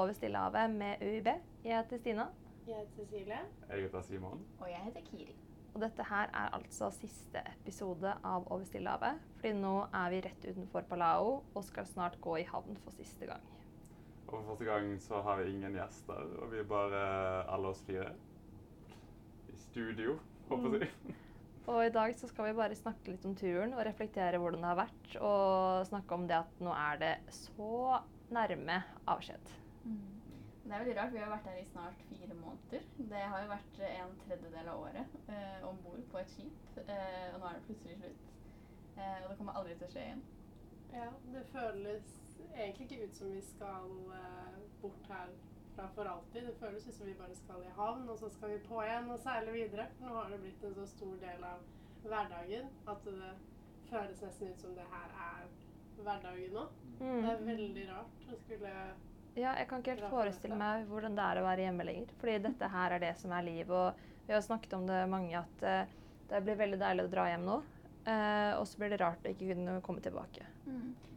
Over Stillehavet med UiB. Jeg heter Stina, Jeg heter Cecilie. Jeg heter Simon. Og jeg heter Kiri. og dette her er altså siste episode av Over Stillehavet. Fordi nå er vi rett utenfor Palau og skal snart gå i havn for siste gang. Og for første gang så har vi ingen gjester, og vi er bare alle oss fire. I studio, håper jeg. Og i dag så skal vi bare snakke litt om turen og reflektere hvordan det har vært. Og snakke om det at nå er det så nærme avskjed. Det er veldig rart. Vi har vært her i snart fire måneder. Det har jo vært en tredjedel av året eh, om bord på et skip. Eh, og nå er det plutselig slutt. Eh, og det kommer aldri til å skje igjen. Ja, det føles egentlig ikke ut som vi skal eh, bort herfra for alltid. Det føles ut som vi bare skal i havn, og så skal vi på igjen og seile videre. Nå har det blitt en så stor del av hverdagen at det føles nesten ut som det her er hverdagen nå. Det er veldig rart å skulle Ja, jeg kan ikke helt forestille meg hvordan det er å være hjemme lenger. Fordi dette her er det som er liv. Og vi har snakket om det mange at uh, det blir veldig deilig å dra hjem nå. Uh, og så blir det rart å ikke kunne komme tilbake.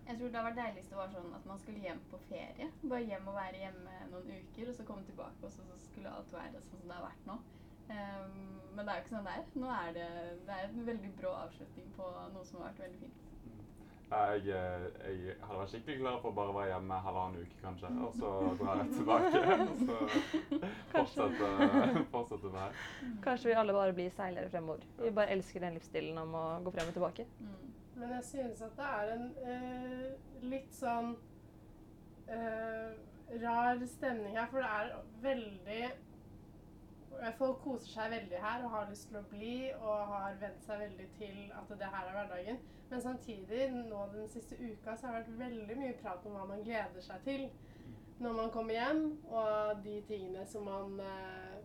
Jeg tror det har vært deiligst å være sånn at man skulle hjem på ferie. Bare hjem og være hjemme noen uker, og så komme tilbake, og så, så skulle alt være sånn som det har vært nå. Um, men det er jo ikke sånn det er. Nå er det, det er en veldig brå avslutning på noe som har vært veldig fint. Jeg, eh, jeg hadde vært skikkelig glad for å bare være hjemme halvannen uke, kanskje. Og så drar jeg tilbake. Og så fortsette, fortsette med her. Kanskje vi alle bare blir seilere fremover. Vi bare elsker den livsstilen om å gå frem og tilbake. Mm. Men jeg synes at det er en uh, litt sånn uh, rar stemning her, for det er veldig Folk koser seg veldig her og har lyst til å bli og har vent seg veldig til at det her er hverdagen. Men samtidig, nå den siste uka, så har det vært veldig mye prat om hva man gleder seg til når man kommer hjem, og de tingene som man eh,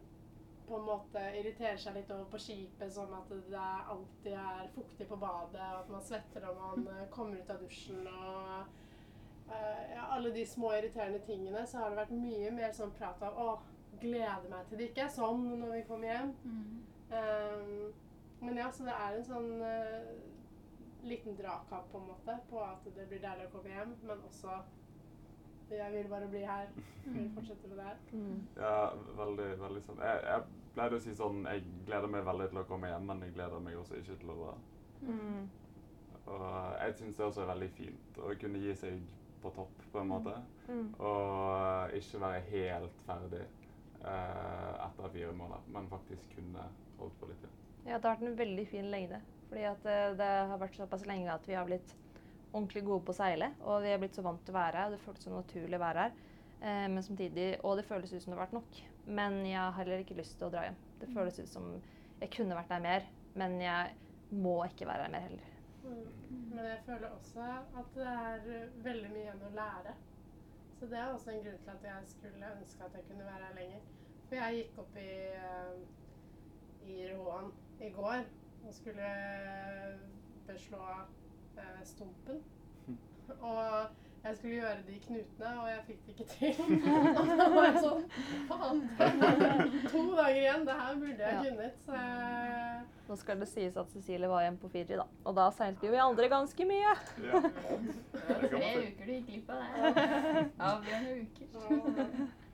på en måte irriterer seg litt over på skipet, som at det alltid er fuktig på badet, og at man svetter når man eh, kommer ut av dusjen og eh, ja, alle de små irriterende tingene, så har det vært mye mer sånn prat av å, gleder meg til det ikke er sånn når vi kommer hjem. Um, men ja, så det er en sånn uh, liten dragkamp på en måte på at det blir deilig å komme hjem, men også jeg vil bare bli her. Jeg vil fortsette med det her. Mm. Ja, veldig, veldig sånn. Jeg, jeg pleide å si sånn Jeg gleder meg veldig til å komme hjem, men jeg gleder meg også ikke til å dra. Mm. Og jeg syns det også er veldig fint å kunne gi seg på topp, på en måte. Mm. Og ikke være helt ferdig etter fire måneder, men faktisk kunne holdt på litt til. Ja, det har vært en veldig fin lengde. Fordi at eh, det har vært såpass lenge at vi har blitt ordentlig gode på å seile. Og vi er blitt så vant til å være her, og det føltes så naturlig å være her. Eh, men samtidig, og det føles ut som det har vært nok. Men jeg har heller ikke lyst til å dra hjem. Det føles ut som jeg kunne vært der mer, men jeg må ikke være her mer heller. Mm. Men jeg føler også at det er eh, veldig mye igjen å lære. Så det er også en grunn til at jeg skulle ønske at jeg kunne være her lenger. For jeg gikk opp i, eh, i Roan i går og skulle beslå eh, stumpen. Og jeg skulle gjøre de knutene, og jeg fikk det ikke til. og da var jeg sånn Faen! To dager igjen. Det her burde jeg Ja. kunnet. Så jeg Nå skal det sies at Cecilie var hjemme på Fiji, da. Og da seilte jo vi andre ganske mye. Ja. Det var tre uker du gikk glipp av det. Avgjørende uker.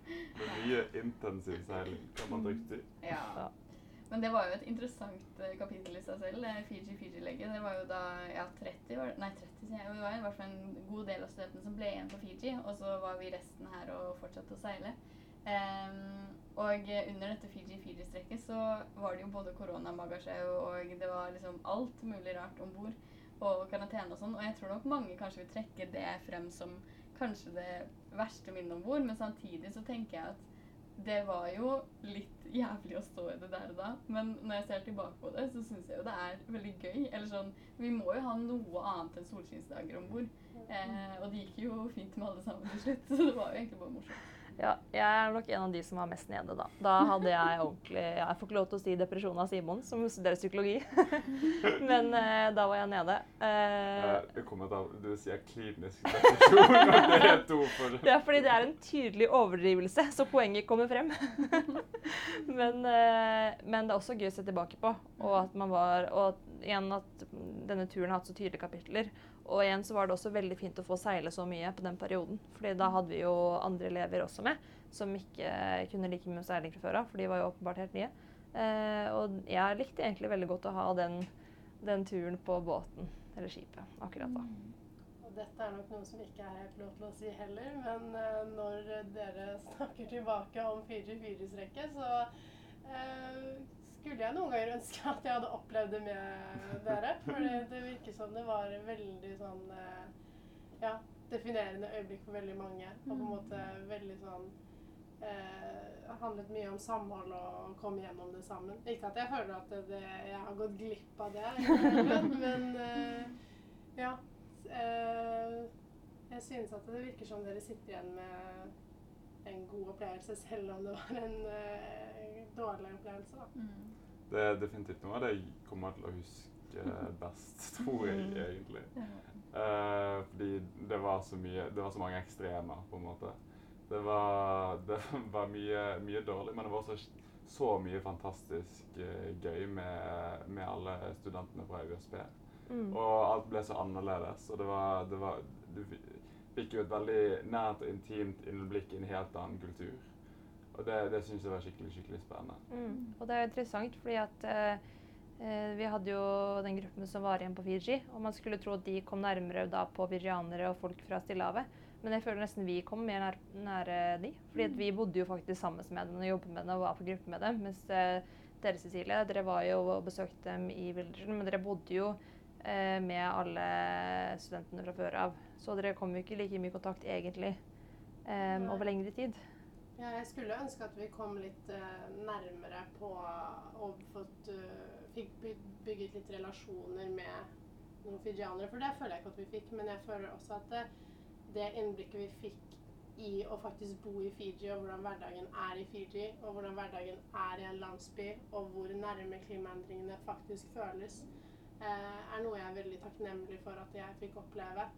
Det er mye intensiv seiling, kan man trygt si. Ja. Men det var jo et interessant eh, kapittel i seg selv. det Fiji-Fiji-legget. Det var jo da ja, 30 var, Nei, 30 sier jeg. Det var i hvert fall en god del av studentene som ble igjen på Fiji. Og så var vi resten her og fortsatte å seile. Um, og under dette Fiji-Fiji-strekket så var det jo både koronamagasje og det var liksom alt mulig rart om bord. Og karantene og sånn. Og jeg tror nok mange kanskje vil trekke det frem som kanskje det verste minnet om bord. Men samtidig så tenker jeg at det var jo litt jævlig å stå i det der og da, men når jeg ser tilbake på det, så syns jeg jo det er veldig gøy. Eller sånn Vi må jo ha noe annet enn solskinnsdager om bord. Eh, og det gikk jo fint med alle sammen til slutt, så det var jo egentlig bare morsomt. Ja, jeg er nok en av de som var mest nede, da. Da hadde jeg ordentlig Jeg får ikke lov til å si depresjon av Simon, som studerer psykologi. Men eh, da var jeg nede. Eh, jeg det kommer til, du sier klinisk depresjon, og det er to for det er fordi det er en tydelig overdrivelse, så poenget kommer frem. men, eh, men det er også gøy å se tilbake på. Og at man var Og at, igjen at denne turen har hatt så tydelige kapitler. Og igjen så var det også veldig fint å få seile så mye på den perioden. Fordi da hadde vi jo andre elever også med, som ikke kunne like mye seiling fra før av. For de var jo åpenbart helt nye. Eh, og jeg likte egentlig veldig godt å ha den, den turen på båten, eller skipet, akkurat da. Og dette er nok noe som ikke er helt lov til å si heller, men eh, når dere snakker tilbake om Fiji Fiji-strekket, så eh, skulle jeg noen ganger ønske at jeg hadde opplevd det med dere. For det, virker som det var veldig sånn eh, ja, definerende øyeblikk for veldig mange. Og på en måte veldig sånn eh, handlet mye om samhold og å komme gjennom det sammen. Ikke at jeg føler at det, jeg har gått glipp av det, men eh, ja. Eh, jeg synes at det virker som dere sitter igjen med en god opplevelse, selv om det var en uh, dårlig opplevelse. da. Mm. Det er definitivt noe av det jeg kommer til å huske best, tror jeg Mm. egentlig. Eh, fordi det var så mye Det var så mange ekstremer, på en måte. Det var, det var mye, mye dårlig, men det var også så mye fantastisk uh, gøy med, med alle studentene fra USB. Mm. Og alt ble så annerledes. Og det var, det var Du fi- fikk jo et veldig nært og intimt innblikk i en helt annen kultur. Og det, det syns jeg var skikkelig, skikkelig spennende. Mm. Og det er interessant, fordi at eh, eh, vi hadde jo den gruppen som var igjen på Fiji, og man skulle tro at de kom nærmere da på fijianere og folk fra Stillehavet. Men jeg føler nesten vi kom mer nær, nære de. Fordi at vi bodde jo faktisk sammen med dem og jobbet med dem og var på gruppe med dem. Mens eh, dere, Cecilie, dere var jo og besøkte dem i Wilderton, men dere bodde jo eh, med alle studentene fra før av. Så dere kom jo ikke like mye i kontakt egentlig um, over lengre tid. Ja, jeg skulle ønske at vi kom litt uh, nærmere på og fått, uh, fikk bygget litt relasjoner med noen fijianere. For det føler jeg ikke at vi fikk, men jeg føler også at det, det innblikket vi fikk i å faktisk bo i Fiji, og hvordan hverdagen er i Fiji, og hvordan hverdagen er i en landsby, og hvor nærme klimaendringene faktisk føles, uh, er noe jeg er veldig takknemlig for at jeg fikk oppleve.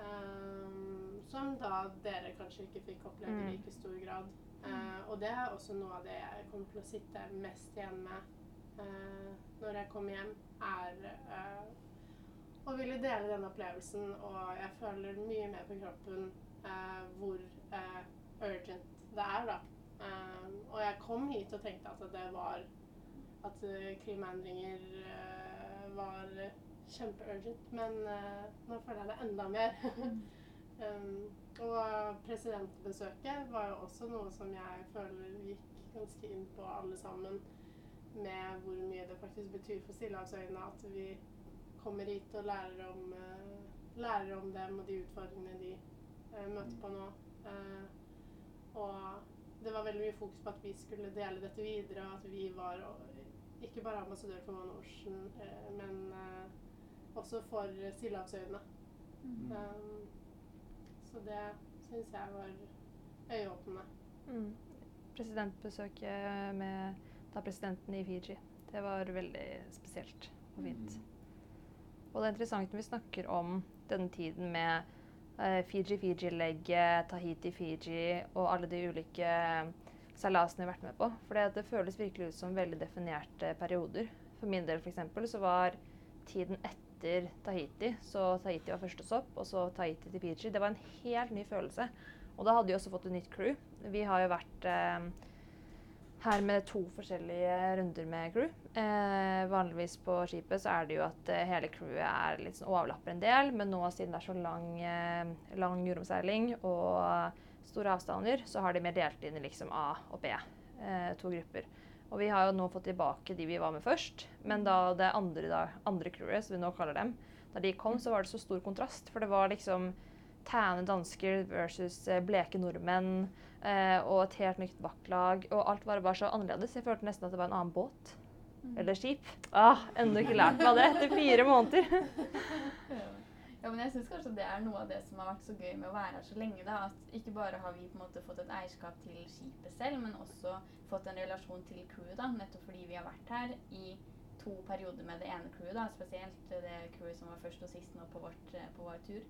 Ehm, som da dere kanskje ikke fikk oppleve Mm. i like stor grad. Uh, og det er også noe av det jeg kommer til å sitte mest igjen med uh, når jeg kommer hjem, er uh, å ville dele den opplevelsen. Og jeg føler mye mer på kroppen hvor urgent det er, da. Ehm, og jeg kom hit og tenkte at det var At klimaendringer var kjempeurgent. Men uh, nå føler jeg det enda mer. um, og presidentbesøket var jo også noe som jeg føler gikk ganske inn på alle sammen. Med hvor mye det faktisk betyr for Stillehavsøyene at vi kommer hit og lærer om, uh, lærer om dem og de utfordringene de uh, møter på nå. Og det var veldig mye fokus på at vi skulle dele dette videre, og at vi var ikke bare ambassadør for One Ocean, men også for Stillehavsøyene. Mm. Um, så det syns jeg var øyeåpnende. Mm. Presidentbesøket med da presidenten i Fiji. Det var veldig spesielt og fint. Og det er interessant når vi snakker om denne tiden med eh, Fiji-Fiji-legget, Tahiti-Fiji og alle de ulike seilasene vi har vært med på. For det føles virkelig ut som veldig definerte perioder. For min del for eksempel, så var tiden etter Tahiti, så Tahiti var første stopp, og så Tahiti til Fiji. Det var en helt ny følelse. Og da hadde vi også fått et nytt crew. Vi har jo vært eh, her med to forskjellige runder med crew. Eh, vanligvis på skipet så er det jo at eh, hele crewet er litt sånn overlapper en del, men nå siden det er så lang, eh, lang jordomseiling og store avstander, så har de mer delt inn i liksom A og B, eh, to grupper. Og vi har jo nå fått tilbake de vi var med først, men da det andre, da, andre crewet, som vi nå kaller dem, da de kom, så var det så stor kontrast, for det var liksom tæne dansker versus eh, bleke nordmenn. eh, og et helt nytt vaktlag. Og alt var bare så annerledes. Jeg følte nesten at det var en annen båt. Eller skip. Ah, Ennå ikke lært meg det etter fire måneder. Ja, men jeg synes kanskje det er noe av det som har vært så gøy med å være her så lenge. da, At ikke bare har vi på en måte fått et eierskap til skipet selv, men også fått en relasjon til crewet. da, Nettopp fordi vi har vært her i to perioder med det ene crewet. da, Spesielt det crewet som var først og sist nå på, vårt, eh, på vår tur.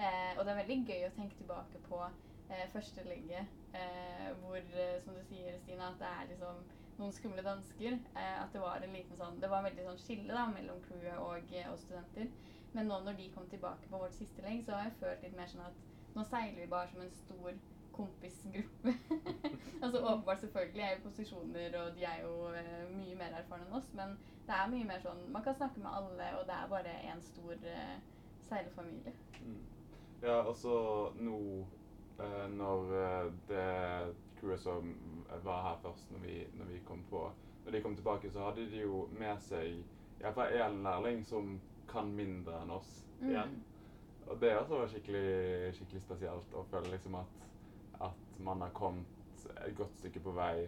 Eh, og det er veldig gøy å tenke tilbake på eh, første legget, eh, hvor, eh, som du sier, Stina, at det er liksom noen skumle dansker. Eh, at det var en liten sånn, det var en veldig sånn skille da, mellom crewet og og studenter. Men nå når de kom tilbake på vårt siste legg, så har jeg følt litt mer sånn at nå seiler vi bare som en stor kompisgruppe. altså åpenbart selvfølgelig er jo posisjoner, og de er jo eh, mye mer erfarne enn oss, men det er mye mer sånn Man kan snakke med alle, og det er bare en stor eh, seilerfamilie. Mm. Ja, og så nå eh, når det crewet som var her først, når vi, når vi kom på Når de kom tilbake, så hadde de jo med seg iallfall én lærling som kan mindre enn oss Mm. igjen. Og det også var skikkelig, skikkelig spesielt å føle liksom at, at man har kommet et godt stykke på vei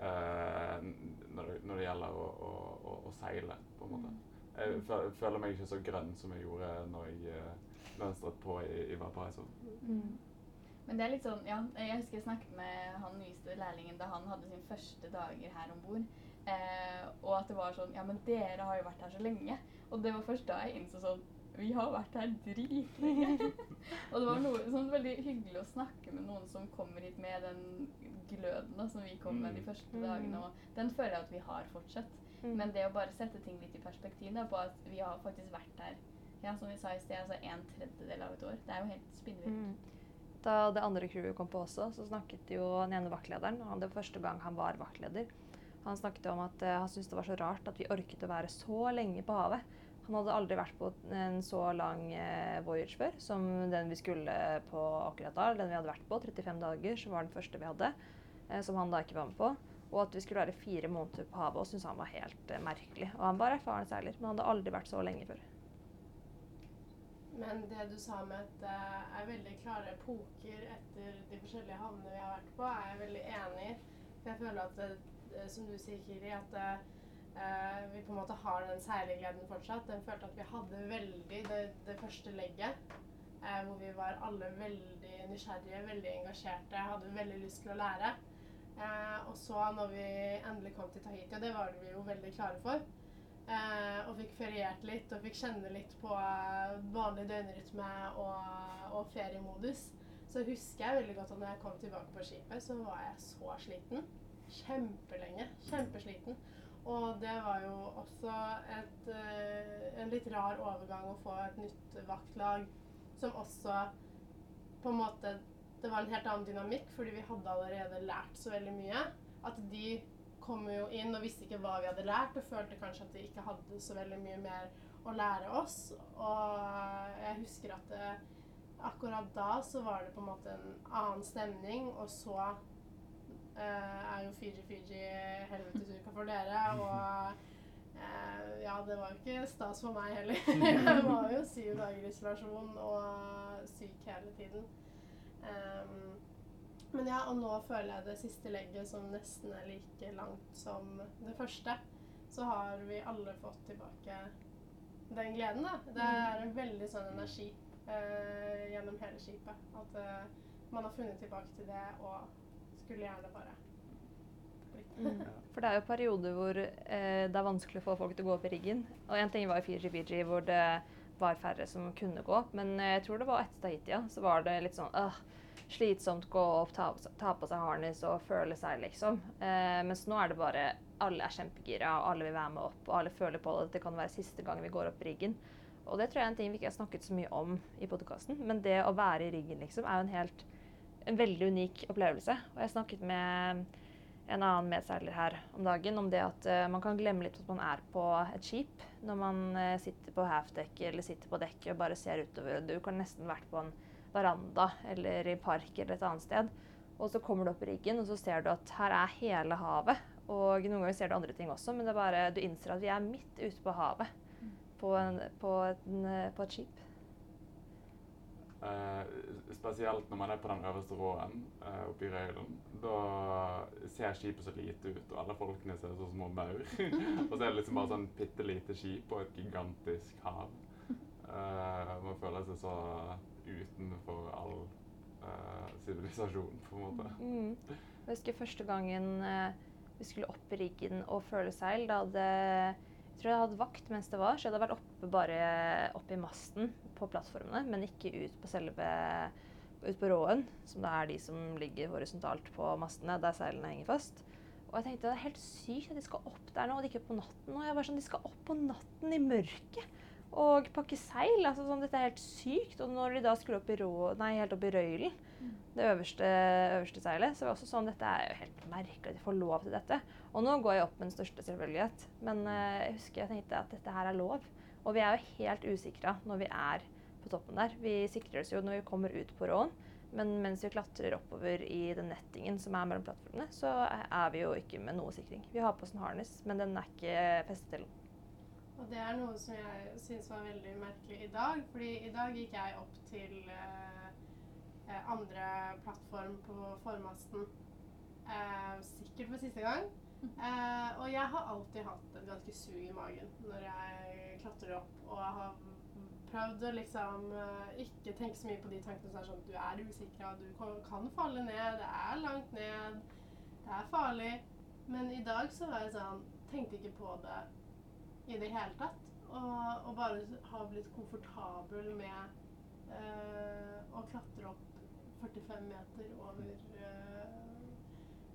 eh, når, det, når det gjelder å, å, å, å seile, på en måte. Jeg føler meg ikke så grønn som jeg gjorde når jeg eh, mønstret på i, i Valparaiso. Men det er litt sånn, ja, jeg husker jeg snakket med han nyeste lærlingen da han hadde sin første dager her om bord. Eh, og at det var sånn Ja, men dere har jo vært her så lenge. Og det var først da jeg innså sånn Vi har vært her dritlenge. og det var noe sånn veldig hyggelig å snakke med noen som kommer hit med den gløden da, som vi kom med de Mm. første Mm. dagene. Og den føler jeg at vi har fortsatt. Mm. Men det å bare sette ting litt i perspektiv da, på at vi har faktisk vært her ja, som vi sa i sted, altså en tredjedel av et år. Det er jo helt spinnvilt. Mm. Da det andre crewet kom på også, så snakket jo den ene vaktlederen Og Det var første gang han var vaktleder. Han snakket om at eh, han syntes det var så rart at vi orket å være så lenge på havet. Han hadde aldri vært på en så lang eh, voyage før som den vi skulle på akkurat da. Den vi hadde vært på, 35 dager, som var den første vi hadde. Eh, som han da ikke var med på. Og at vi skulle være fire måneder på havet, og syntes han var helt merkelig. Og han var erfaren seiler, men han hadde aldri vært så lenge før. Men det du sa med at det er veldig klare epoker etter de forskjellige havnene vi har vært på, er jeg veldig enig i. For jeg føler at, som du sier, Kiri, at Uh, vi på en måte har den seilergleden fortsatt. Den følte at vi hadde veldig det, det første legget, Uh, hvor vi var alle veldig nysgjerrige, veldig engasjerte, hadde veldig lyst til å lære. Uh, og så når vi endelig kom til Tahiti, og det var vi jo veldig klare for, Eh, og fikk feriert litt og fikk kjenne litt på eh, vanlig døgnrytme og, og feriemodus. Så husker jeg veldig godt at når jeg kom tilbake på skipet, så var jeg så sliten. Kjempelenge. Kjempesliten. Og det var jo også et, eh, en litt rar overgang å få et nytt vaktlag som også på en måte Det var en helt annen dynamikk, fordi vi hadde allerede lært så veldig mye. At de kom jo inn og visste ikke hva vi hadde lært, og følte kanskje at de ikke hadde så veldig mye mer å lære oss. Og jeg husker at det, akkurat da så var det på en måte en annen stemning, og så eh, er jo Fiji Fiji helvetesuka for dere, og eh, ja, det var jo ikke stas for meg heller. jeg var jo syv dager isolasjon og syk hele tiden. Um, men ja, og nå føler jeg det siste legget som nesten er like langt som det første. Så har vi alle fått tilbake den gleden, da. Det er en veldig sånn energi eh, gjennom hele skipet. At eh, man har funnet tilbake til det og skulle gjerne bare Mm. For det er jo perioder hvor eh, det er vanskelig å få folk til å gå opp i riggen. Og en ting var i Fiji Fiji hvor det var færre som kunne gå opp. Men eh, jeg tror det var etter Tahitia, ja, så var det litt sånn øh, slitsomt gå opp, ta, ta på seg harness og føle seg, liksom. Eh, mens nå er det bare alle er kjempegira, og alle vil være med opp, og alle føler på det. Det kan være siste gang vi går opp i riggen. Og det tror jeg er en ting vi ikke har snakket så mye om i podkasten. Men det å være i riggen, liksom, er jo en helt en veldig unik opplevelse. Og jeg snakket med en annen medseiler her om dagen om det at uh, man kan glemme litt at man er på et skip når man uh, sitter på halfdekk eller sitter på dekket og bare ser utover. Du kan nesten vært på en veranda eller i park eller et annet sted. Og så kommer du opp i riggen, og så ser du at her er hele havet. Og noen ganger ser du andre ting også, men det er bare, du innser at vi er midt ute på havet på, en, på, en, på et skip. Eh, spesielt når man er på den øverste råen eh, oppe i Røylen, da ser skipet så lite ut, og alle folkene ser så små maur. og så er det liksom bare sånn bitte lite skip og et gigantisk hav. Eh, man føler seg så utenfor all sivilisasjon, på en måte. Mm. Jeg husker første gangen vi skulle opp riggen og føle seil. Da hadde tror jeg hadde vakt mens det var, så jeg hadde vært oppe bare oppe i masten på plattformene, men ikke ut på selve ut på råen, som det er de som ligger horisontalt på mastene, der seilene henger fast. Og jeg tenkte det er helt sykt at de skal opp der nå, og de ikke på natten. Og jeg var sånn, De skal opp på natten i mørket og pakke seil. altså sånn, Dette er helt sykt. Og når de da skulle opp i rå, nei, helt opp i røylen, det øverste, øverste seilet, så var også sånn Dette er jo helt merkelig at de får lov til dette. Og nå går jeg opp med den største selvfølgelighet. Men eh, jeg husker jeg tenkte at dette her er lov. Og vi er jo helt usikra når vi er på toppen der. Vi sikrer oss jo når vi kommer ut på råen. Men mens vi klatrer oppover i den nettingen som er mellom plattformene, så er vi jo ikke med noe sikring. Vi har på oss en harness, men den er ikke festet til. Og det er noe som jeg syns var veldig merkelig i dag. fordi i dag gikk jeg opp til eh, eh, andre plattform på formasten. Eh, sikkert for siste gang. Eh, og jeg har alltid hatt et ganske sug i magen når jeg klatrer opp. Og jeg har prøvd å liksom eh, ikke tenke så mye på de tankene som er sånn Du er usikra, du kan, kan falle ned, det er langt ned, det er farlig. Men i dag så var jeg sånn Tenkte ikke på det i det hele tatt. Og, og bare har blitt komfortabel med øh, å klatre opp 45 meter over eh,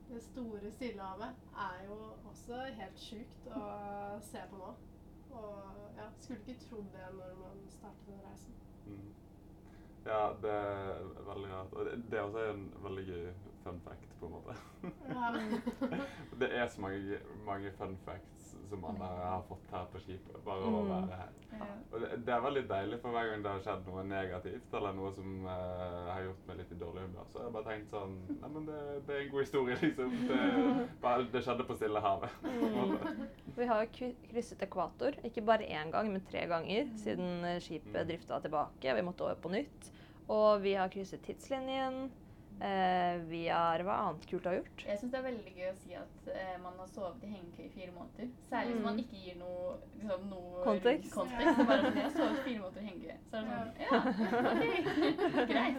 det store Stillehavet er jo også helt sjukt å se på nå. Og ja, skulle ikke trodd det når man startet den reisen. Mm. Ja, det er veldig rart. Og det, det er også en veldig gøy fun fact, på en måte. Ja. det er så mange, mange fun facts som man har fått her på skipet, bare å Mm. være her. Og det, det er veldig deilig, for hver gang det har skjedd noe negativt, eller noe som uh, har gjort meg litt i dårlig humør, så har jeg bare tenkt sånn Nei, men det, det er en god historie, liksom. Det, bare, det skjedde på Stillehavet. måte. Vi har jo krysset ekvator, ikke bare én gang, men tre ganger siden eh, skipet Mm. drifta tilbake. Vi måtte over på nytt. Og vi har krysset tidslinjen. Eh, vi har Hva annet kult har gjort? Jeg syns det er veldig gøy å si at uh, man har sovet i hengekøye i fire måneder. Særlig hvis man Mm. ikke gir noe, liksom, noe Kontekst. kontekst. Det er bare sånn, jeg har sovet fire måneder i hengekøye. Så er det sånn Ja, OK. Greit.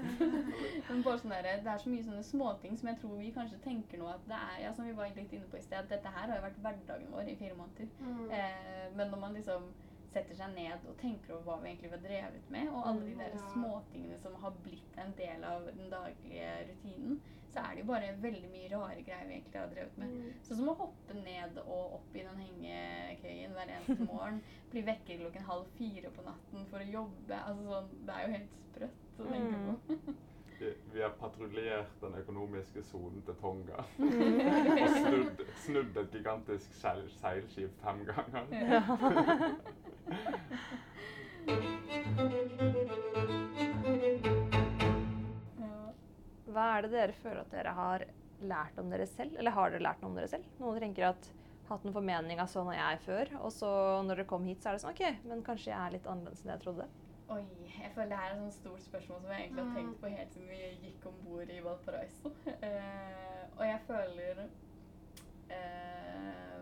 Men bare sånn der, det er så mye sånne småting som jeg tror vi kanskje tenker nå at det er Ja, som vi var litt inne på i sted, at dette her har jo vært hverdagen vår i fire måneder. Mm. Uh, men når man liksom setter seg ned og tenker over hva vi egentlig har drevet med, og alle de Mm, der småtingene som har blitt en del av den daglige rutinen, så er det jo bare veldig mye rare greier vi egentlig har drevet med. Mm. Sånn som å hoppe ned og opp i den hengekøyen hver eneste morgen. Bli vekket klokken halv fire på natten for å jobbe. Altså sånn, Det er jo helt sprøtt å tenke Mm. på. Vi, har patruljert den økonomiske sonen til Tonga. Og snudd, snudd et gigantisk seil, seilskip fem ganger. Ja. Hva er det dere føler at dere har lært om dere selv? Eller har dere lært noe om dere selv? Noen tenker at hatt en formening av sånn er jeg før, og så når dere kom hit, så er det sånn OK, men kanskje jeg er litt annerledes enn jeg trodde. Oi, jeg føler det her er et sånt stort spørsmål som jeg egentlig har tenkt på helt siden vi gikk om bord i Valparaiso. Uh, og jeg føler uh,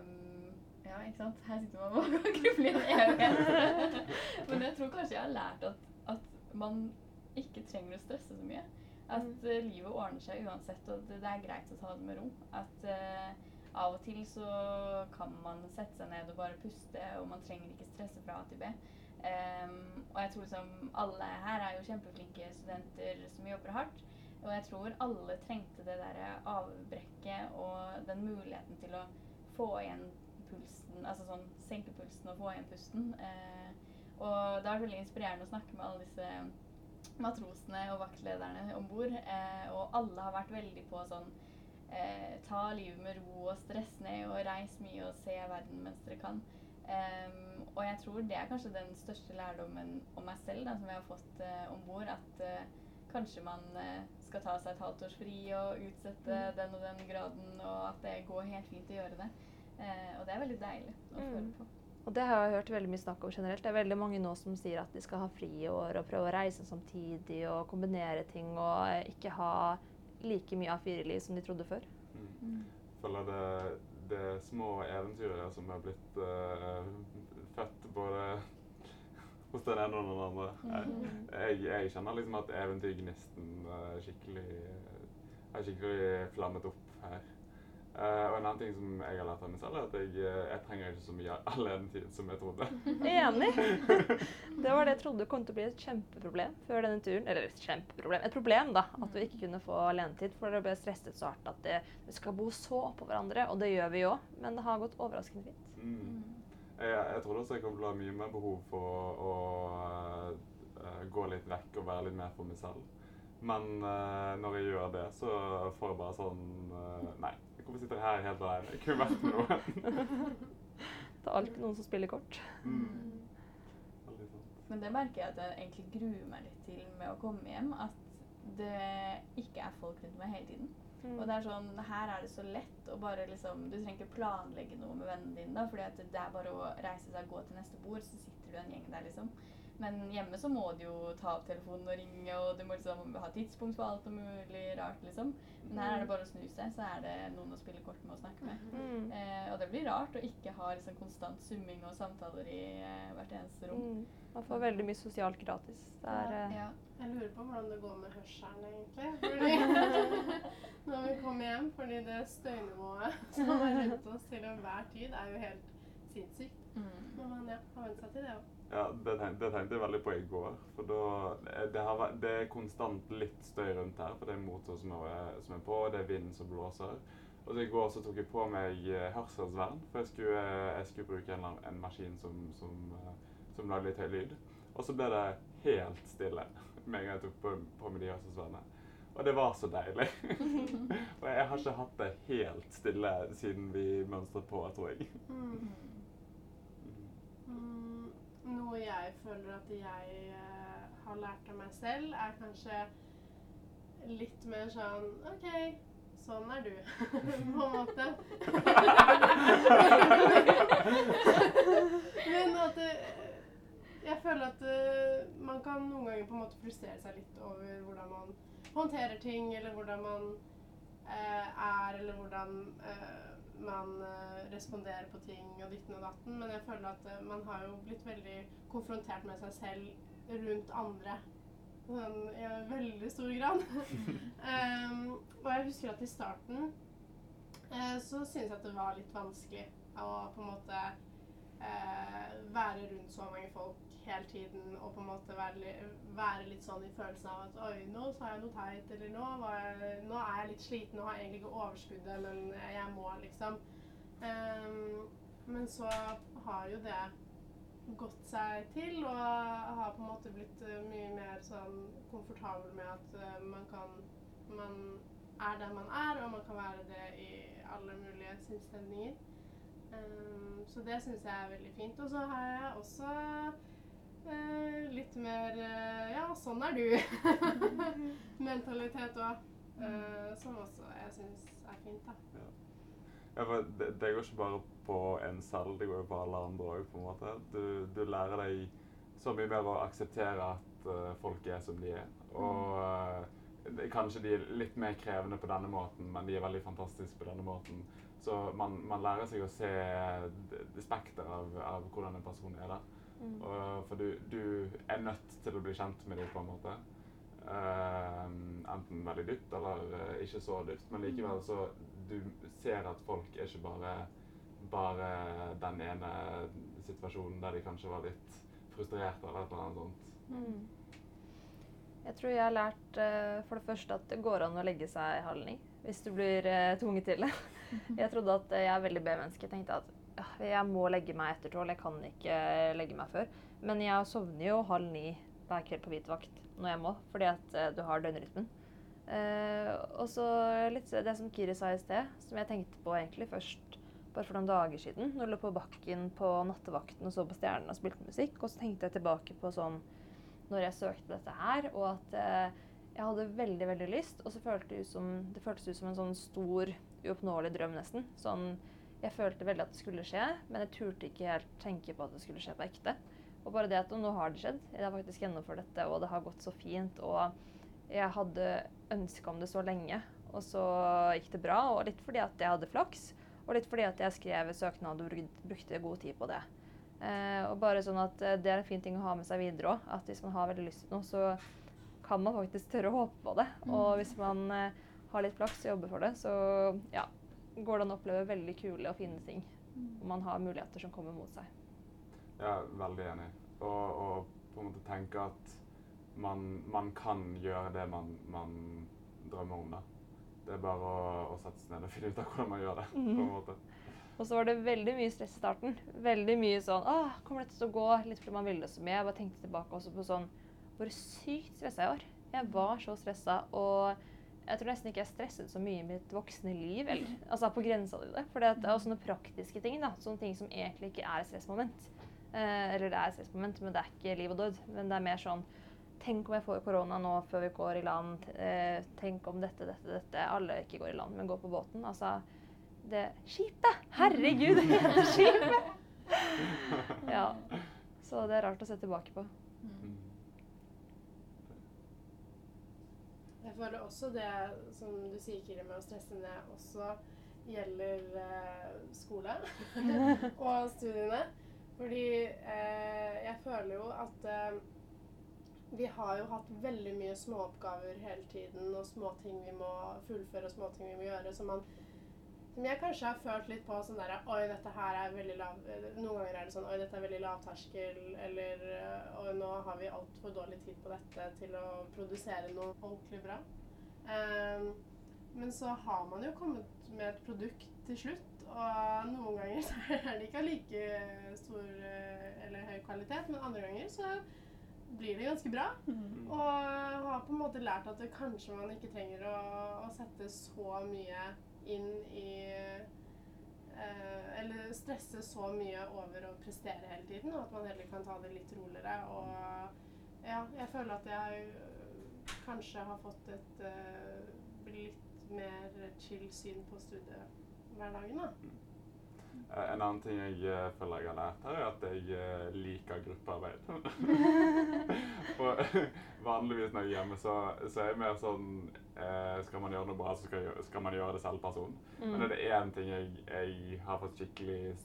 Ja, ikke sant? Her sitter man og grubler gruble i en evighet. Men jeg tror kanskje jeg har lært at, at man ikke trenger å stresse så mye. At eh, livet ordner seg uansett, og det, det er greit å ta det med ro. At av og til så kan man sette seg ned og bare puste, og man trenger ikke stresse fra A til B. Ehm, og jeg tror liksom alle her er jo kjempeflinke studenter som jobber hardt. Og jeg tror alle trengte det der avbrekket og den muligheten til å få igjen pulsen, altså sånn senke pulsen og få igjen pusten. Eh, og det har vært veldig inspirerende å snakke med alle disse matrosene og vaktlederne om bord. Eh, og alle har vært veldig på sånn eh, ta livet med ro og stress ned og reis mye og se verden mens dere kan. Ehm, og jeg tror det er kanskje den største lærdommen om meg selv da, som jeg har fått uh, om bord. At uh, kanskje man uh, skal ta seg et halvt års fri og utsette Mm. den og den graden, og at det går helt fint å gjøre det. Eh, og det er veldig deilig å Mm. føle på. Og det har jeg hørt veldig mye snakk om generelt. Det er veldig mange nå som sier at de skal ha fri år, og prøve å reise samtidig og kombinere ting og ikke ha like mye A4-liv som de trodde før. Mm. Mm. føler det, det små eventyrere som er blitt eh, født både hos den ene og den andre. Jeg, Mm. jeg, jeg kjenner liksom at eventyrgnisten skikkelig har skikkelig flammet opp her. Eh, og en annen ting som jeg har lært av meg selv, er at jeg, eh, jeg trenger ikke så mye alenetid som jeg trodde. Enig! Det var det jeg trodde kom til å bli et kjempeproblem før denne turen. Eller et kjempeproblem. Et problem, da. At vi ikke kunne få alenetid. For det ble stresset så hardt at det, vi skal bo så på hverandre. Og det gjør vi jo. Men det har gått overraskende fint. Mm. Jeg, jeg trodde også jeg kom til å ha mye mer behov for å eh, gå litt vekk og være litt mer for meg selv. Men uh, når jeg gjør det, så får jeg bare sånn Nei, hvorfor sitter jeg her helt alene? Jeg kunne vært med noen. Det er alltid noen som spiller kort. Mm. Men det merker jeg at jeg egentlig gruer meg litt til med å komme hjem. At det ikke er folk rundt meg hele tiden. Mm. Og det er sånn, her er det så lett å bare liksom Du trenger ikke planlegge noe med vennene dine, da, fordi at det er bare å reise seg og gå til neste bord, så sitter du en gjeng der, liksom. Men hjemme så må du jo ta opp telefonen og ringe, og du må liksom ha tidspunkt for alt og mulig rart, liksom. Men her er det bare å snu seg, så er det noen å spille kort med og snakke med. Mm. Eh, og det blir rart å ikke ha liksom konstant summing og samtaler i eh, hvert eneste rom. Mm. Man får veldig mye sosialt gratis. Det er, eh, Ja. Jeg lurer på hvordan det går med hørselen, egentlig. Fordi når vi kommer hjem, fordi det støynivået som er rundt oss til enhver tid, er jo helt sinnssykt. Mm. Men man ja, har vent seg til det òg. Ja, det tenkte, det tenkte jeg veldig på i går. For da, det, har, det er konstant litt støy rundt her, for det er motor som er, som er på, og det er vind som blåser. Og så I går så tok jeg på meg eh, hørselsvern, for jeg skulle, eh, jeg skulle bruke en, en maskin som, som, eh, som lagde litt høy lyd. Og så ble det helt stille med en gang jeg tok på, på meg de hørselsvernene. Og det var så deilig. og jeg har ikke hatt det helt stille siden vi mønstret på, tror jeg. Mm. Mm. Noe jeg føler at jeg eh, har lært av meg selv, er kanskje litt mer sånn OK, sånn er du, på en måte. Men at det, jeg føler at eh, man kan noen ganger på en måte frustrere seg litt over hvordan man håndterer ting, eller hvordan man eh, er, eller hvordan eh, man eh, responderer på ting og ditten og datten. Men jeg føler at eh, man har jo blitt veldig konfrontert med seg selv rundt andre. Sånn, I en veldig stor grad. um, og jeg husker at i starten uh, så syntes jeg at det var litt vanskelig å på en måte uh, være rundt så mange folk hele tiden og på en måte være, være litt sånn i følelsen av at oi, nå sa jeg noe teit, eller nå, jeg, nå er jeg litt sliten og har egentlig ikke overskuddet, men jeg må, liksom. Um, men så har jo det gått seg til, og har på en måte blitt eh, mye mer sånn komfortabel med at eh, man kan Man er den man er, og man kan være det i alle mulige sinnsstemninger. Um, så det syns jeg er veldig fint. Og så har jeg også litt mer eh, Ja, sånn er du. Mentalitet òg. som også jeg syns er fint, da. Ja, for det, det går ikke bare på en selv, det går jo på alle andre òg, på en måte. Du, du lærer deg så mye mer å akseptere at uh, folk er som de er. Og uh, det, kanskje de er litt mer krevende på denne måten, men de er veldig fantastiske på denne måten. Så man, man lærer seg å se det, det spekter av, av hvordan en person er. da. Mm. Og, for du, du er nødt til å bli kjent med dem på en måte. Uh, enten veldig dypt eller uh, ikke så dypt. Men likevel så du ser at folk er ikke bare, bare den ene situasjonen der de kanskje var litt frustrerte eller et eller annet sånt. Mm. Jeg tror jeg har lært uh, for det første at det går an å legge seg halv ni hvis du blir eh, tvunget til det. Jeg trodde at eh, jeg er veldig B-menneske. Tenkte at jeg må legge meg etter tolv, jeg kan ikke eh, legge meg før. Men jeg sovner jo halv ni hver kveld på hvit vakt når jeg må, fordi at eh, du har døgnrytmen. Eh, og så litt det som Kiri sa i sted, som jeg tenkte på egentlig først bare for noen dager siden. Når jeg lå på bakken på nattevakten og så på stjernene og spilte musikk. Og så tenkte jeg tilbake på sånn når jeg søkte dette her, og at eh, jeg hadde veldig veldig lyst. Og så føltes det ut som, det føltes ut som en sånn stor, uoppnåelig drøm nesten. Sånn, Jeg følte veldig at det skulle skje, men jeg turte ikke helt tenke på at det skulle skje på ekte. Og bare det at nå har det skjedd. Jeg har faktisk gjennomført dette, og det har gått så fint. Og jeg hadde ønska om det så lenge, og så gikk det bra. Og litt fordi at jeg hadde flaks, og litt fordi at jeg skrev søknad og brukte god tid på det. Eh, og bare sånn at eh, Det er en fin ting å ha med seg videre òg. At hvis man har veldig lyst til noe, så kan man faktisk tørre å håpe på det. Og hvis man eh, har litt flaks og jobber for det, så ja, går det an å oppleve veldig kule og fine ting. Og man har muligheter som kommer mot seg. Jeg er veldig enig. Og, og på en måte tenke at man, man kan gjøre det man, man drømmer om. da. Det er bare å, å sette seg ned og finne ut av hvordan man gjør det. på en Mhm. måte. Og så var det veldig mye stress i starten. Veldig mye sånn Åh, kommer dette til å gå? Litt fordi man ville det så mye. Jeg bare tenkte tilbake også på sånn Hvor sykt stressa jeg var. Jeg var så stressa. Og jeg tror nesten ikke jeg stresset så mye i mitt voksne liv. Eller, altså på grensa til det. For det er også noen praktiske ting. da, Sånne ting som egentlig ikke er et stressmoment. Eh, eller det er et stressmoment, men det er ikke liv og død. Men det er mer sånn Tenk om jeg får korona nå før vi går i land. Eh, tenk om dette, dette, dette. Alle ikke går i land, men går på båten. Altså det Skipet! Herregud, det heter skipet! Ja. Så det er rart å se tilbake på. Mm. Jeg føler også det som du sier, Kiri, med å stresse ned, også gjelder eh, skole og studiene. Fordi eh, jeg føler jo at eh, vi har jo hatt veldig mye småoppgaver hele tiden, og småting vi må fullføre, og småting vi må gjøre, Så man som jeg kanskje har følt litt på sånn derre Oi, dette her er veldig lav Noen ganger er det sånn Oi, dette er veldig lavterskel, eller Oi, nå har vi altfor dårlig tid på dette til å produsere noe ordentlig bra. Um, men så har man jo kommet med et produkt til slutt, og noen ganger så er det ikke av like stor eh, eller høy kvalitet, men andre ganger så blir det ganske bra. Mm. Og har på en måte lært at kanskje man ikke trenger å, å sette så mye inn i eh, Eller stresse så mye over å prestere hele tiden, og at man heller kan ta det litt roligere. Og ja, jeg føler at jeg øh, kanskje har fått et øh, litt mer chill syn på studiehverdagen, da. Eh, En annen ting jeg eh, føler jeg har lært her, er at jeg eh, liker gruppearbeid. og vanligvis når jeg er hjemme, så, så er jeg mer sånn eh, Skal man gjøre noe bra, så skal, skal man gjøre det selv person. Men er det én ting jeg, jeg har fått skikkelig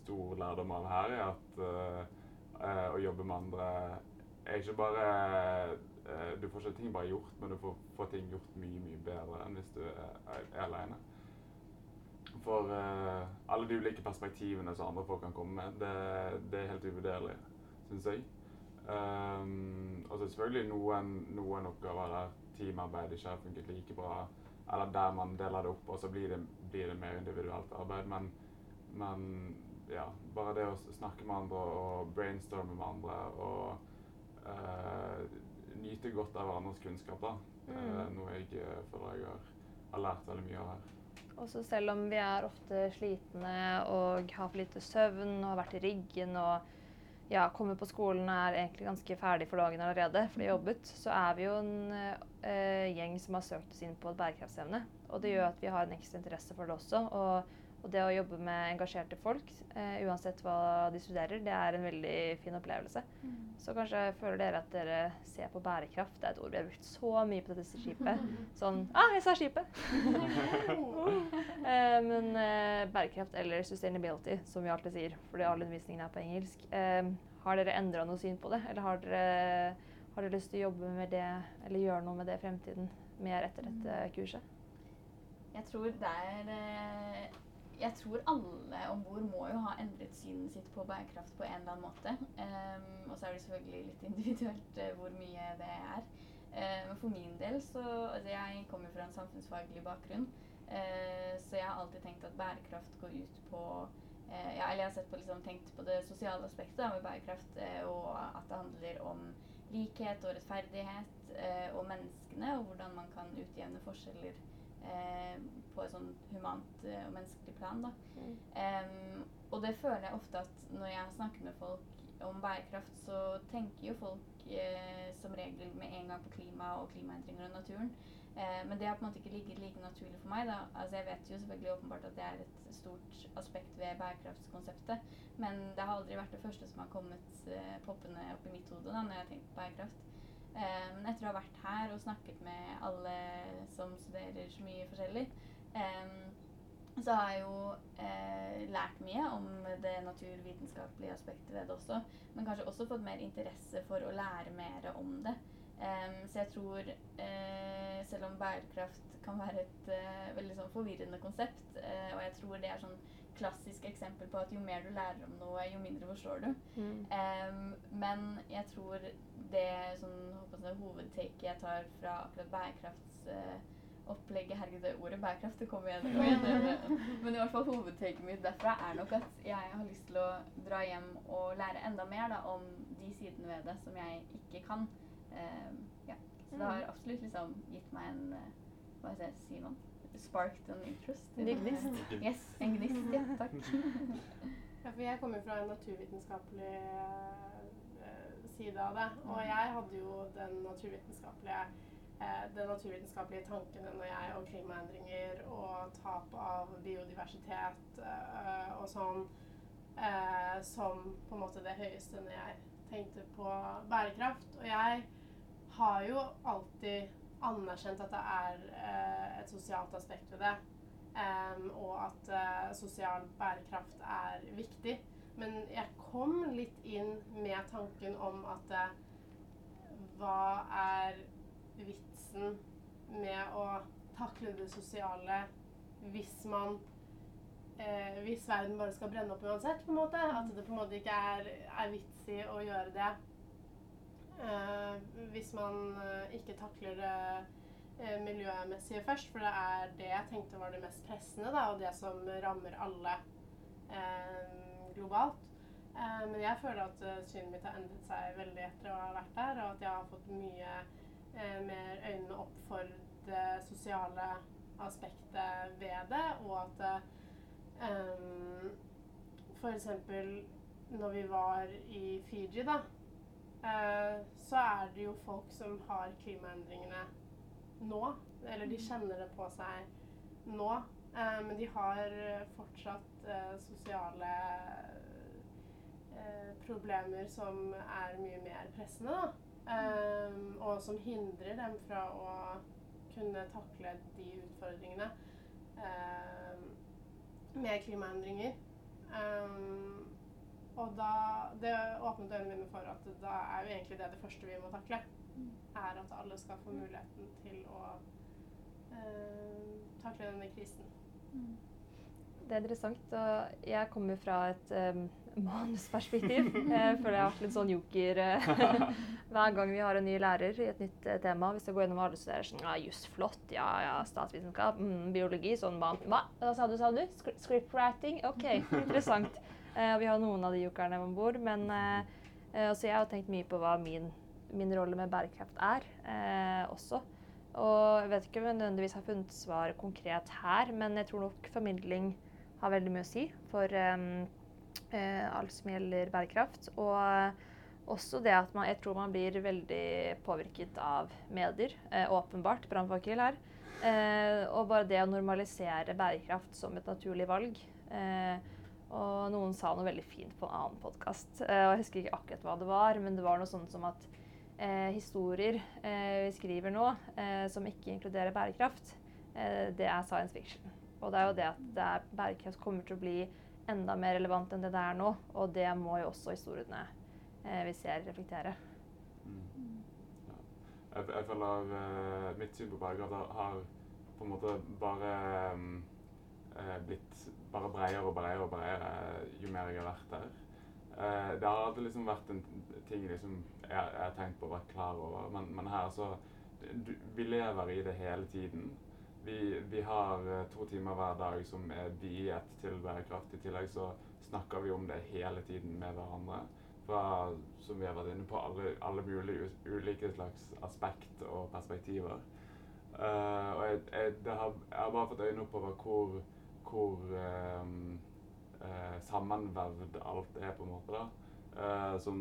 stor lærdom av her, er at eh, å jobbe med andre er ikke bare eh, Du får ikke ting bare gjort, men du får, får ting gjort mye, mye bedre enn hvis du er, er, alene. For uh, alle de ulike perspektivene som andre folk kan komme med, det, det er helt uvurderlig, syns jeg. Um, og så selvfølgelig noen, noen oppgaver der teamarbeid ikke har funket like bra, eller der man deler det opp, og så blir det, blir det mer individuelt arbeid. Men, men ja, bare det å snakke med andre og brainstorme med andre og uh, nyte godt av hverandres kunnskap, da. mm. er Mm. noe jeg eh, føler jeg har, har lært veldig mye av her. Også selv om vi er ofte slitne og har for lite søvn og har vært i riggen og ja, kommer på skolen og er egentlig ganske ferdig for dagen allerede, for de har jobbet, så er vi jo en eh, gjeng som har søkt oss inn på et bærekraftsevne. Og det gjør at vi har en ekstra interesse for det også. Og, og det å jobbe med engasjerte folk, eh, uansett hva de studerer, det er en veldig fin opplevelse. Så kanskje føler dere at dere ser på bærekraft. Det er et ord vi har brukt så mye på dette skipet. Sånn Ah, jeg sa skipet! Eh, men eh, bærekraft eller sustainability, som vi alltid sier, fordi all undervisningen er på engelsk. Eh, har dere endra noe syn på det, eller har dere, har dere lyst til å jobbe med det, eller gjøre noe med det i fremtiden? Mer etter dette kurset? Jeg tror det er eh, Jeg tror alle om bord må jo ha endret synet sitt på bærekraft på en eller annen måte. Um, og så er det selvfølgelig litt individuelt uh, hvor mye det er. Eh, Men for min del så altså Jeg kommer fra en samfunnsfaglig bakgrunn. Uh, så jeg har alltid tenkt at bærekraft går ut på uh, ja, Eller jeg har sett på, liksom, tenkt på det sosiale aspektet med bærekraft, og at det handler om likhet og rettferdighet og menneskene, og hvordan man kan utjevne forskjeller eh, på et sånn humant eh, og menneskelig plan. Da. Mm. Um, og det føler jeg ofte at når jeg snakker med folk om bærekraft, så tenker jo folk eh, som regel med en gang på klima og klimaendringer og naturen. Eh, men det har på en måte ikke ligget like naturlig for meg. da. Altså Jeg vet jo selvfølgelig åpenbart at det er et stort aspekt ved bærekraftskonseptet, men det har aldri vært det første som har kommet eh, poppende opp i mitt hode da, når jeg har tenkt på bærekraft. Eh, men etter å ha vært her og snakket med alle som studerer så mye forskjellig, eh, så har jeg jo eh, lært mye om det naturvitenskapelige aspektet ved det også. Men kanskje også fått mer interesse for å lære mer om det. Så jeg tror, selv om bærekraft kan være et veldig sånn forvirrende konsept, og jeg tror det er sånn klassisk eksempel på at jo mer du lærer om noe, jo mindre forstår du. Mm. Um, men jeg tror det sånn, hovedtaket jeg tar fra akkurat bærekraftsopplegget Herregud, det ordet bærekraft det kommer igjen og igjen. Men i hvert fall hovedtaket mitt derfra er nok at jeg har lyst til å dra hjem og lære enda mer da, om de sidene ved det som jeg ikke kan. Um, ja. Så det har absolutt liksom gitt meg en uh, Hva skal jeg si nå? Sparked an interest. En gnist. Yes, en gnist. Ja, takk. Ja, for jeg kommer fra en naturvitenskapelig eh, side av det. Og jeg hadde jo den naturvitenskapelige, eh, den naturvitenskapelige tanken når jeg og klimaendringer og tap av biodiversitet eh, og sånn eh, som på en måte det høyeste når jeg tenkte på bærekraft. Og jeg har jo alltid anerkjent at det er eh, et sosialt aspekt ved det. Um, og at uh, sosial bærekraft er viktig. Men jeg kom litt inn med tanken om at uh, hva er vitsen med å takle det sosiale hvis man uh, Hvis verden bare skal brenne opp uansett, på en måte. At det på en måte ikke er, er vits i å gjøre det. Hvis man ikke takler det eh, miljømessige først, for det er det jeg tenkte var det mest pressende, da, og det som rammer alle eh, globalt. Eh, men jeg føler at synet mitt har endret seg veldig etter å ha vært der, og at jeg har fått mye eh, mer øynene opp for det sosiale aspektet ved det, og at um, f.eks. når vi var i Fiji, da, så er det jo folk som har klimaendringene nå. Eller de kjenner det på seg nå. Eh, men de har fortsatt eh, sosiale eh, problemer som er mye mer pressende, da. og som hindrer dem fra å kunne takle de utfordringene med klimaendringer. Og da Det åpnet øynene mine for at da er jo egentlig det det første vi må takle er at alle skal få muligheten til å eh, takle denne krisen. Mm. Det er interessant. og Jeg kommer fra et um, manusperspektiv. Jeg føler jeg har vært litt sånn joker uh, hver gang vi har en ny lærer i et nytt uh, tema. Hvis jeg går gjennom alle studerer sånn Ja, juss, flott. Ja, ja, statsvitenskap. Mm, biologi. Sånn man? Hva sa du, sa du? Scriptwriting? OK, interessant. Vi har noen av de jokerne om bord. Men også jeg har tenkt mye på hva min min rolle med bærekraft er eh, også. Og jeg vet ikke om jeg nødvendigvis har funnet svar konkret her, men jeg tror nok formidling har veldig mye å si for um, uh, alt som gjelder bærekraft. Og også det at man, jeg tror man blir veldig påvirket av medier. Uh, åpenbart. Brannfakkel her. Uh, og bare det å normalisere bærekraft som et naturlig valg. Eh, og noen sa noe veldig fint på en annen podkast. Eh, og jeg husker ikke akkurat hva det var, men det var noe sånt som at eh, historier eh, vi skriver nå eh, som ikke inkluderer bærekraft, eh, det er science fiction. Og det er jo det at det er, bærekraft kommer til å bli enda mer relevant enn det det er nå. Og det må jo også historiene eh, vi ser, reflektere. Mm. Jeg, jeg, føler uh, mitt syn på bærekraft har på en måte bare um, blitt bare bredere og bredere og bredere jo mer jeg har vært der. Uh, det alltid liksom vært en ting liksom, jeg, har tenkt på å være klar over, men, men her så du, Vi lever i det hele tiden. Vi, vi, har uh, to timer hver dag som er viet til bærekraft. I tillegg så snakker vi om det hele tiden med hverandre. Fra, som vi har vært inne på, alle, alle mulige ulike slags aspekt og perspektiver. Uh, og jeg, jeg, har, jeg, har, bare fått øynene opp hvor, hvor um, eh, sammenvevd alt er, på en måte. da. Eh, som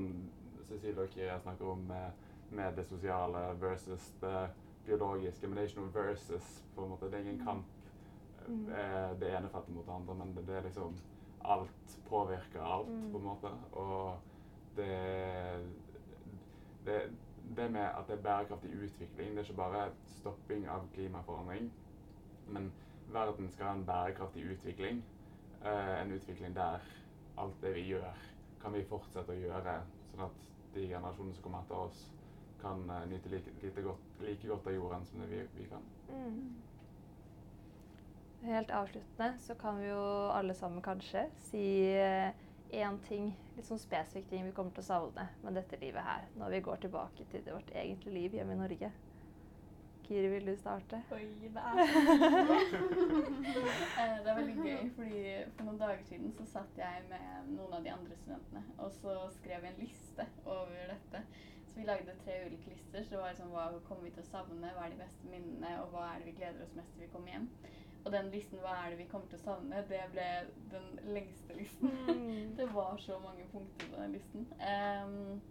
Cecilie og Kiria snakker om med, med, det sosiale versus det biologiske, men det er ikke noe versus. på en måte. Det er ingen kamp Mm. eh, det ene feltet mot det andre, men det, det er liksom Alt påvirker alt, Mm. på en måte. Og det, det Det med at det er bærekraftig utvikling, det er ikke bare stopping av klimaforandring, men verden skal ha en bærekraftig utvikling. Eh, en utvikling der alt det vi gjør, kan vi fortsette å gjøre, sånn at de generasjonene som kommer etter oss, kan eh, nyte like, like, godt, like godt av jorden som det vi, vi kan. Mm. Helt avsluttende så kan vi jo alle sammen kanskje si én ting, litt sånn spesifikk ting vi kommer til å savne med dette livet her, når vi går tilbake til vårt egentlige liv hjemme i Norge. Kiri, vil du starte? Oi, det er Eh, Det er veldig gøy, fordi for noen dager siden så satt jeg med noen av de andre studentene, og så skrev vi en liste over dette. Så vi lagde tre ulike lister, så det var liksom hva kommer vi til å savne, hva er de beste minnene, og hva er det vi gleder oss mest til vi kommer hjem. Og den listen, hva er det vi kommer til å savne, det ble den lengste listen. Mm. Det var så mange punkter på den listen. Um,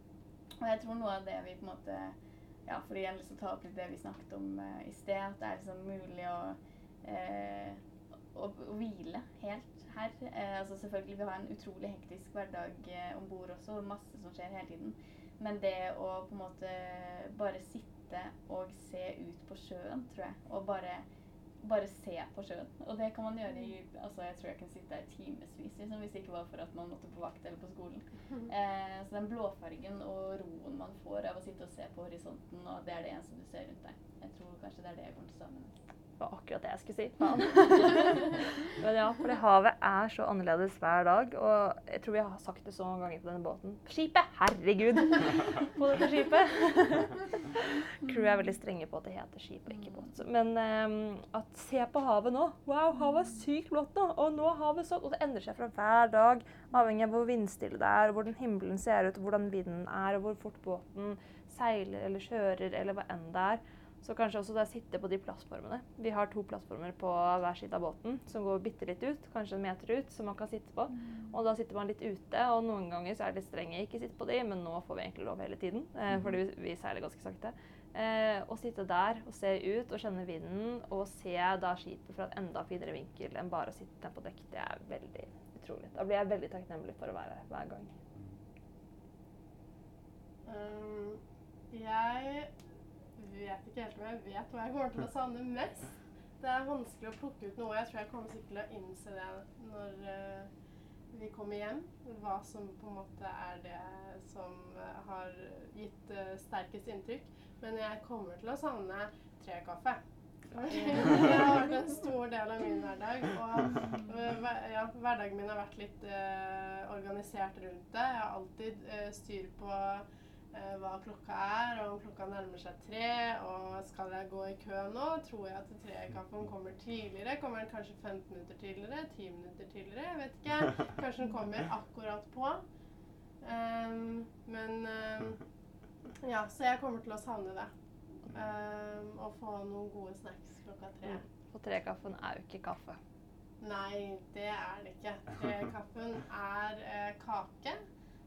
og jeg tror noe av det vi på en måte Ja, for igjen liksom ta opp litt det vi snakket om uh, i sted, at det er liksom mulig å, uh, å, å hvile helt her. Uh, altså selvfølgelig, vi har en utrolig hektisk hverdag uh, om bord også, og masse som skjer hele tiden. Men det å på en måte bare sitte og se ut på sjøen, tror jeg, og bare bare se på sjøen. Og det kan man gjøre i altså Jeg tror jeg kan sitte der timevis liksom, hvis det ikke var for at man måtte på vakt eller på skolen. Eh, så den blåfargen og roen man får av å sitte og se på horisonten, og det er det eneste du ser rundt deg. Jeg tror kanskje det er det jeg kommer til å savne. Det var akkurat det jeg skulle si. Men ja, fordi havet er så annerledes hver dag. Og jeg tror vi har sagt det så mange ganger på denne båten. Skipet! Herregud! På dette skipet. Crew er veldig strenge på at det heter skip og ikke båt. Men um, at se på havet nå. Wow, havet er sykt blått nå. Og nå er havet sånn. Og det endrer seg fra hver dag, avhengig av hvor vindstille det er, og hvordan himmelen ser ut, og hvordan vinden er, og hvor fort båten seiler eller kjører, eller hva enn det er. Så kanskje også da sitte på de plattformene. Vi har to plattformer på hver side av båten som går bitte litt ut, kanskje en meter ut, som man kan sitte på. Og da sitter man litt ute, og noen ganger så er det litt strenge, ikke sitt på de, men nå får vi egentlig lov hele tiden, eh, fordi vi, vi seiler ganske sakte. Eh, å sitte der og se ut og kjenne vinden, og se da skipet fra en enda finere vinkel enn bare å sitte på dekk, det er veldig utrolig. Da blir jeg veldig takknemlig for å være her hver gang. Um, jeg vet ikke helt om jeg vet hva jeg kommer til å savne mest. Det er vanskelig å plukke ut noe. Jeg tror jeg kommer sikkert til å innse det når uh, vi kommer hjem. Hva som på en måte er det som eh, har gitt uh, sterkest inntrykk. Men jeg kommer til å savne trekaffe. Det har vært en stor del av min hverdag. Og ja, hverdagen min har vært litt uh, organisert rundt det. Jeg har alltid styr på hva klokka er, og om klokka nærmer seg tre. Og skal jeg gå i kø nå, tror jeg at trekaffen kommer tidligere. Kommer den kanskje 15 minutter tidligere? 10 minutter tidligere? Jeg vet ikke. Kanskje den kommer akkurat på. Um, men um, ja, så jeg kommer til å savne det. Um, og få noen gode snacks klokka tre. Og trekaffen er jo ikke kaffe. Nei, det er det ikke. Trekaffen er eh, kake.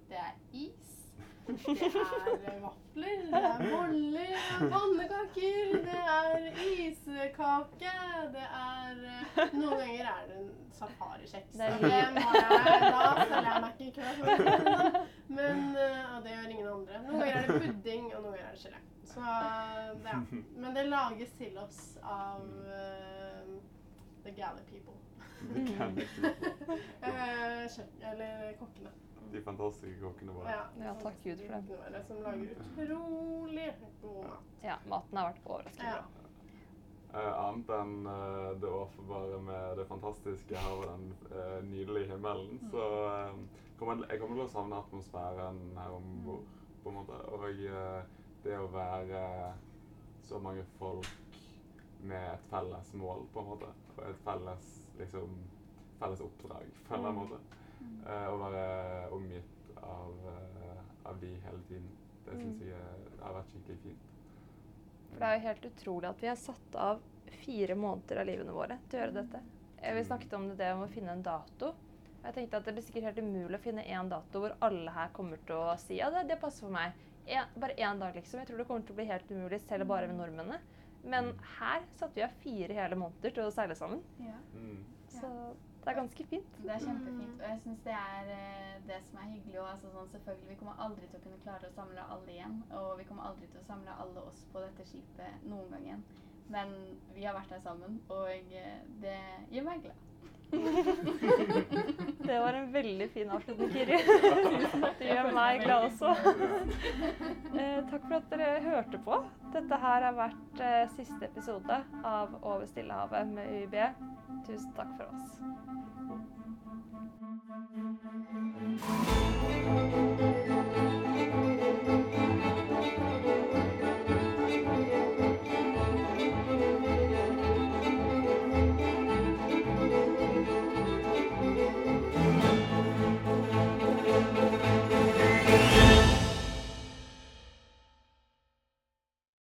Det er is. Det er vafler. Det er boller. Det er pannekaker. Det er iskake. Det er eh, Noen ganger er det en safarikjeks. Da selger jeg meg ikke i kø. Men eh, Og det gjør ingen andre. Noen ganger er det pudding, og noen ganger er det gelé. Så det, ja. Men det lages til oss av uh, The Galley People. The kan people. Eh, eller kokkene. De fantastiske kokkene våre. Ja, Ja, takk Gud for det. våre Som lager utrolig god mat. Ja, maten har vært overraskende Ja. bra. Uh, annet enn uh, det åpenbare med det fantastiske her og den uh, nydelige himmelen, så eh, kommer jeg kommer til å savne atmosfæren her om bord, på en måte. Og det å være så mange folk med et felles mål, på en måte. Og et felles, liksom, felles oppdrag, på en annen måte. Eh, å være omgitt av, eh, av de hele tiden. Det syns jeg eh, har vært skikkelig fint. For det er jo helt utrolig at vi har satt av fire måneder av livene våre til å gjøre dette. Vi snakket om det, det om å finne en dato. Jeg tenkte at Det blir sikkert helt umulig å finne én dato hvor alle her kommer til å si ja, det, det passer for meg. En, bare én dag, liksom. Jeg tror det kommer til å bli helt umulig, selv bare med nordmennene. Men her satte vi av fire hele måneder til å seile sammen. Ja. Mm. Så det er ganske fint. Det er kjempefint. Og jeg syns det er eh, det som er hyggelig. Og altså sånn, selvfølgelig, Vi kommer aldri til å kunne klare å samle alle igjen. Og vi kommer aldri til å samle alle oss på dette skipet noen gang igjen. Men vi har vært her sammen, og eh, det gjør meg glad. Det var en veldig fin avslutning, Kiri. Det gjør meg glad også. Eh, takk for at dere hørte på. Dette her har vært eh, siste episode av Over Stillehavet med UiB. Tusen takk for oss.